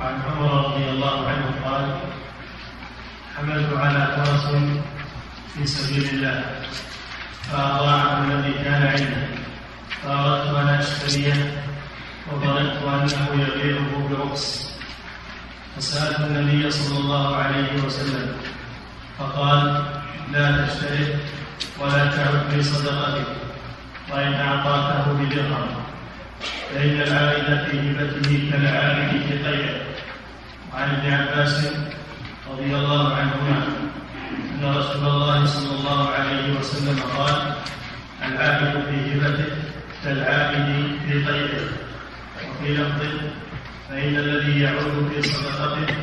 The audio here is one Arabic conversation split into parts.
وعن عمر رضي الله عنه قال حملت على فرس في سبيل الله فأضاعه الذي كان عنده فأردت أن أشتريه وظننت أنه يبيعه برخص فسألت النبي صلى الله عليه وسلم فقال لا تشتري ولا تعد في صدقتك وإن أعطاكه بدرهم. فإن العائد في هبته كالعائد في قيده وعن ابن عباس رضي الله عنهما أن رسول الله صلى الله عليه وسلم قال العائد في هبته كالعائد في قيده وفي لفظ فإن الذي يعود في صدقته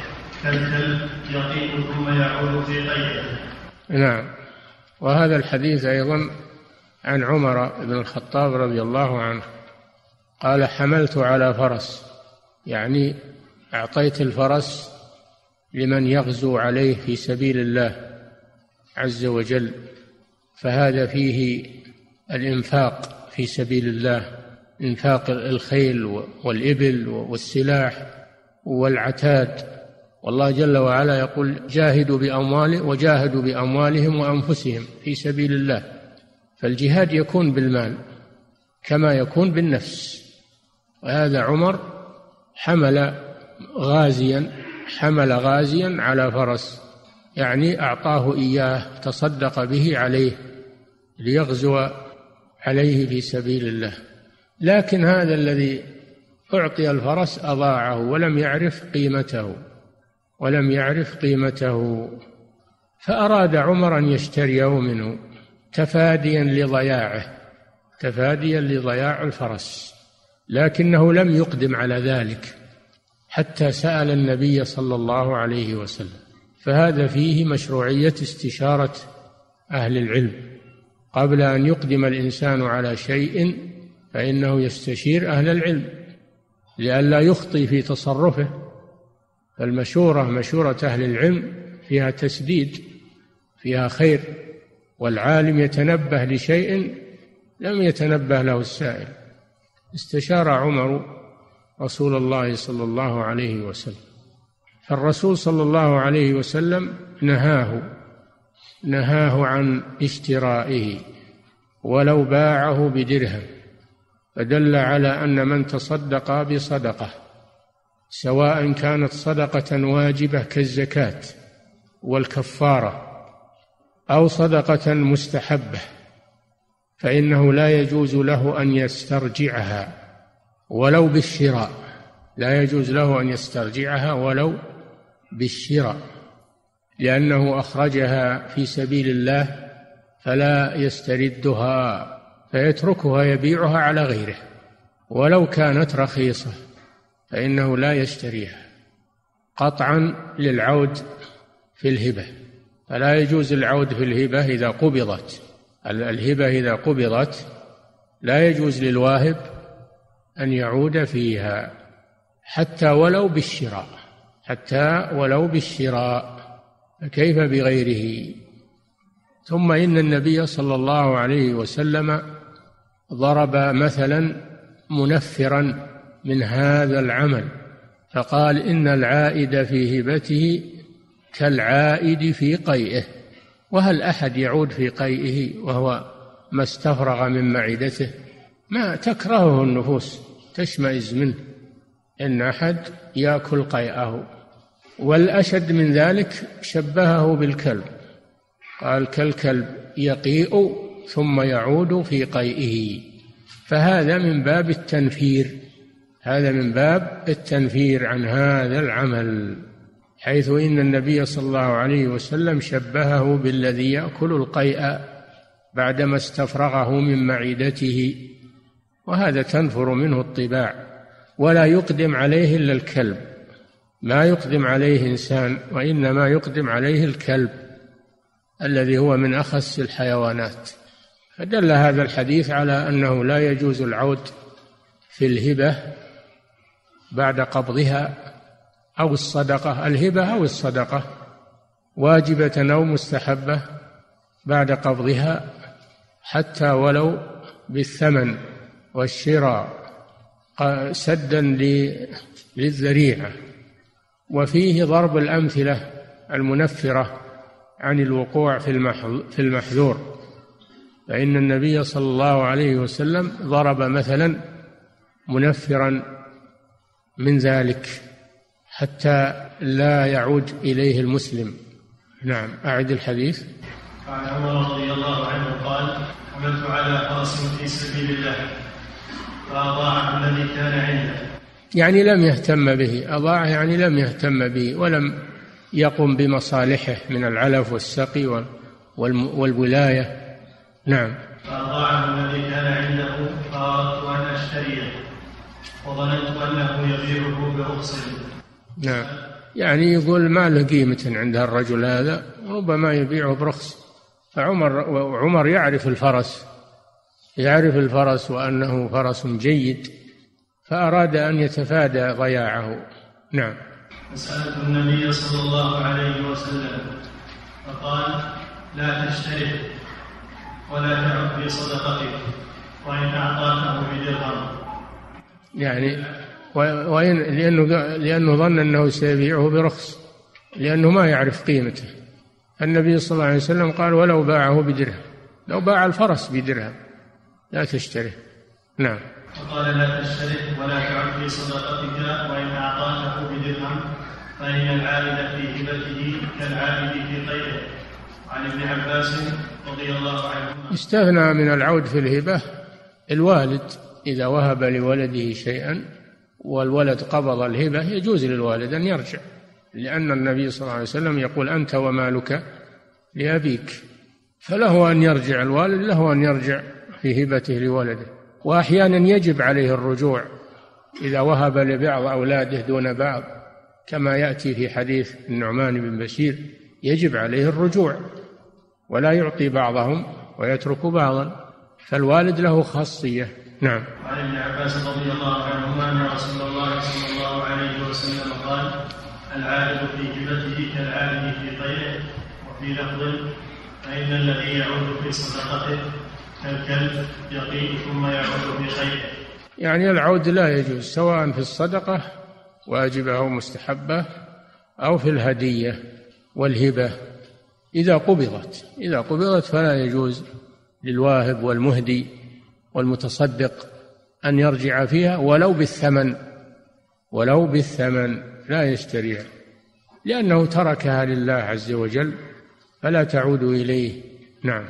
كالكلب يطيب ثم يعود في قيده نعم. وهذا الحديث أيضا عن عمر بن الخطاب رضي الله عنه. قال حملت على فرس. يعني أعطيت الفرس لمن يغزو عليه في سبيل الله عز وجل فهذا فيه الإنفاق في سبيل الله إنفاق الخيل والإبل والسلاح والعتاد. والله جل وعلا يقول جاهدوا بأموال وجاهدوا بأموالهم وأنفسهم في سبيل الله. فالجهاد يكون بالمال كما يكون بالنفس. وهذا عمر حمل غازيا حمل غازيا على فرس يعني أعطاه إياه تصدق به عليه ليغزو عليه في سبيل الله. لكن هذا الذي أعطي الفرس أضاعه ولم يعرف قيمته ولم يعرف قيمته. فأراد عمر أن يشتريه منه تفاديا لضياعه تفاديا لضياع الفرس. لكنه لم يقدم على ذلك حتى سأل النبي صلى الله عليه وسلم. فهذا فيه مشروعية استشارة أهل العلم. قبل أن يقدم الإنسان على شيء فإنه يستشير أهل العلم لئلا يخطي في تصرفه. فالمشورة مشورة أهل العلم فيها تسديد فيها خير والعالم يتنبه لشيء لم يتنبه له السائل. استشار عمر رسول الله صلى الله عليه وسلم. فالرسول صلى الله عليه وسلم نهاه نهاه عن اشترائه ولو باعه بدرهم فدل على أن من تصدق بصدقة سواء كانت صدقة واجبة كالزكاة والكفارة أو صدقة مستحبة. فإنه لا يجوز له أن يسترجعها ولو بالشراء. لا يجوز له أن يسترجعها ولو بالشراء لأنه أخرجها في سبيل الله فلا يستردها فيتركها يبيعها على غيره ولو كانت رخيصة فإنه لا يشتريها. قطعا للعود في الهبة فلا يجوز العود في الهبة إذا قبضت. الهبة إذا قبضت لا يجوز للواهب أن يعود فيها حتى ولو بالشراء حتى ولو بالشراء فكيف بغيره؟ ثم إن النبي صلى الله عليه وسلم ضرب مثلا منفرا من هذا العمل فقال إن العائد في هبته كالعائد في قيئه. وهل أحد يعود في قيئه وهو ما استفرغ من معدته؟ ما تكرهه النفوس تشمئز منه. إن أحد يأكل قيئه. والأشد من ذلك شبهه بالكلب. قال كالكلب يقيء ثم يعود في قيئه. فهذا من باب التنفير. هذا من باب التنفير عن هذا العمل. حيث إن النبي صلى الله عليه وسلم شبهه بالذي يأكل القيء بعدما استفرغه من معدته وهذا تنفر منه الطباع ولا يقدم عليه إلا الكلب. ما يقدم عليه إنسان وإنما يقدم عليه الكلب الذي هو من أخس الحيوانات. فدل هذا الحديث على أنه لا يجوز العود في الهبة بعد قبضها أو الصدقة الهبة أو الصدقة. واجبة أو مستحبة بعد قبضها حتى ولو بالثمن والشراء سدا للذريعة. وفيه ضرب الأمثلة المنفرة عن الوقوع في المحذور. فإن النبي صلى الله عليه وسلم ضرب مثلا منفرا من ذلك. حتى لا يعود إليه المسلم. نعم أعد الحديث. عن عمر رضي الله عنه قال حملت على فرس في سبيل الله فأضاع الذي كان عنده. يعني لم يهتم به أضاع يعني لم يهتم به ولم يقم بمصالحه من العلف والسقي والولاية. نعم. فأضاعه الذي كان عنده فأردت أن أشتريه وظننت أنه يبيعه برخص نعم. يعني يقول ما له قيمة عند الرجل هذا ربما يبيعه برخص. فعمر وعمر يعرف الفرس يعرف الفرس وأنه فرس جيد فأراد أن يتفادى ضياعه. نعم. فسألت النبي صلى الله عليه وسلم فقال لا تشترك ولا تعد في صدقتك وإن أعطاكه بدرهم. يعني وإن لأنه لأنه ظن أنه سيبيعه برخص لأنه ما يعرف قيمته. النبي صلى الله عليه وسلم قال ولو باعه بدرهم. لو باع الفرس بدرهم لا تشتري. نعم. فقال لا تشترك ولا تعد في صدقتك وإن أعطاكه بدرهم فإن العائد في هبته كالعائد في طيره. عن ابن عباس رضي الله عنهما. استثنى من العود في الهبة الوالد إذا وهب لولده شيئا والولد قبض الهبة يجوز للوالد أن يرجع لأن النبي صلى الله عليه وسلم يقول أنت ومالك لأبيك فله أن يرجع الوالد له أن يرجع في هبته لولده. وأحيانا يجب عليه الرجوع إذا وهب لبعض أولاده دون بعض كما يأتي في حديث النعمان بن بشير يجب عليه الرجوع ولا يعطي بعضهم ويترك بعضا فالوالد له خاصية. نعم. وعن ابن عباس رضي الله عنهما أن رسول الله صلى الله عليه وسلم قال العائد في هبته كالعائد في طيره وفي لفظ فإن الذي يعود في صدقته كالكلب يقيء ثم يعود في خيره. يعني العود لا يجوز سواء في الصدقة واجبة أو مستحبة أو في الهدية والهبة. إذا قبضت إذا قبضت فلا يجوز للواهب والمهدي والمتصدق أن يرجع فيها ولو بالثمن ولو بالثمن لا يشتريها لأنه تركها لله عز وجل فلا تعود إليه. نعم.